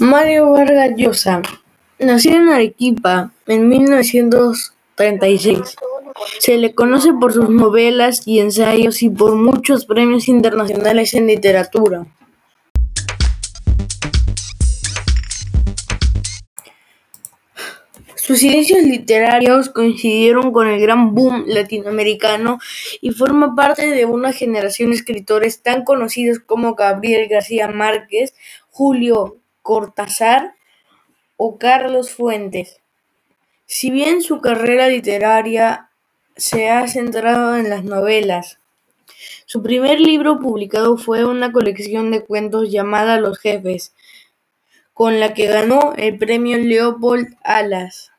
Mario Vargas Llosa nació en Arequipa en mil novecientos treinta y seis. Se le conoce por sus novelas y ensayos y por muchos premios internacionales en literatura. Sus inicios literarios coincidieron con el gran boom latinoamericano y forma parte de una generación de escritores tan conocidos como Gabriel García Márquez, Julio Cortázar o Carlos Fuentes. Si bien su carrera literaria se ha centrado en las novelas, su primer libro publicado fue una colección de cuentos llamada Los Jefes, con la que ganó el premio Leopold Alas.